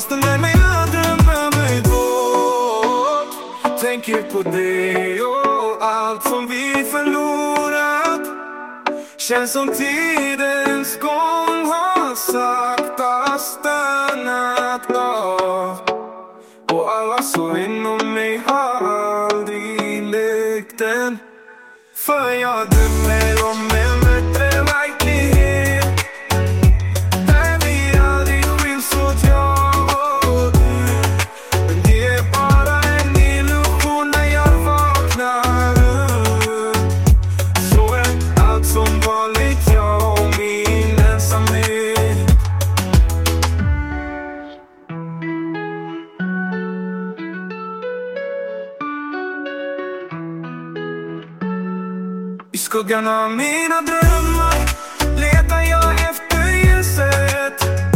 Fastän när lilla drömmen mig bort Tänker på dig och allt som vi förlorat. Känns som tidens gång har sakta stannat av. Och alla så inom mig har aldrig läkt än. För jag drömmer om I skuggan av mina drömmar letar jag efter ljuset.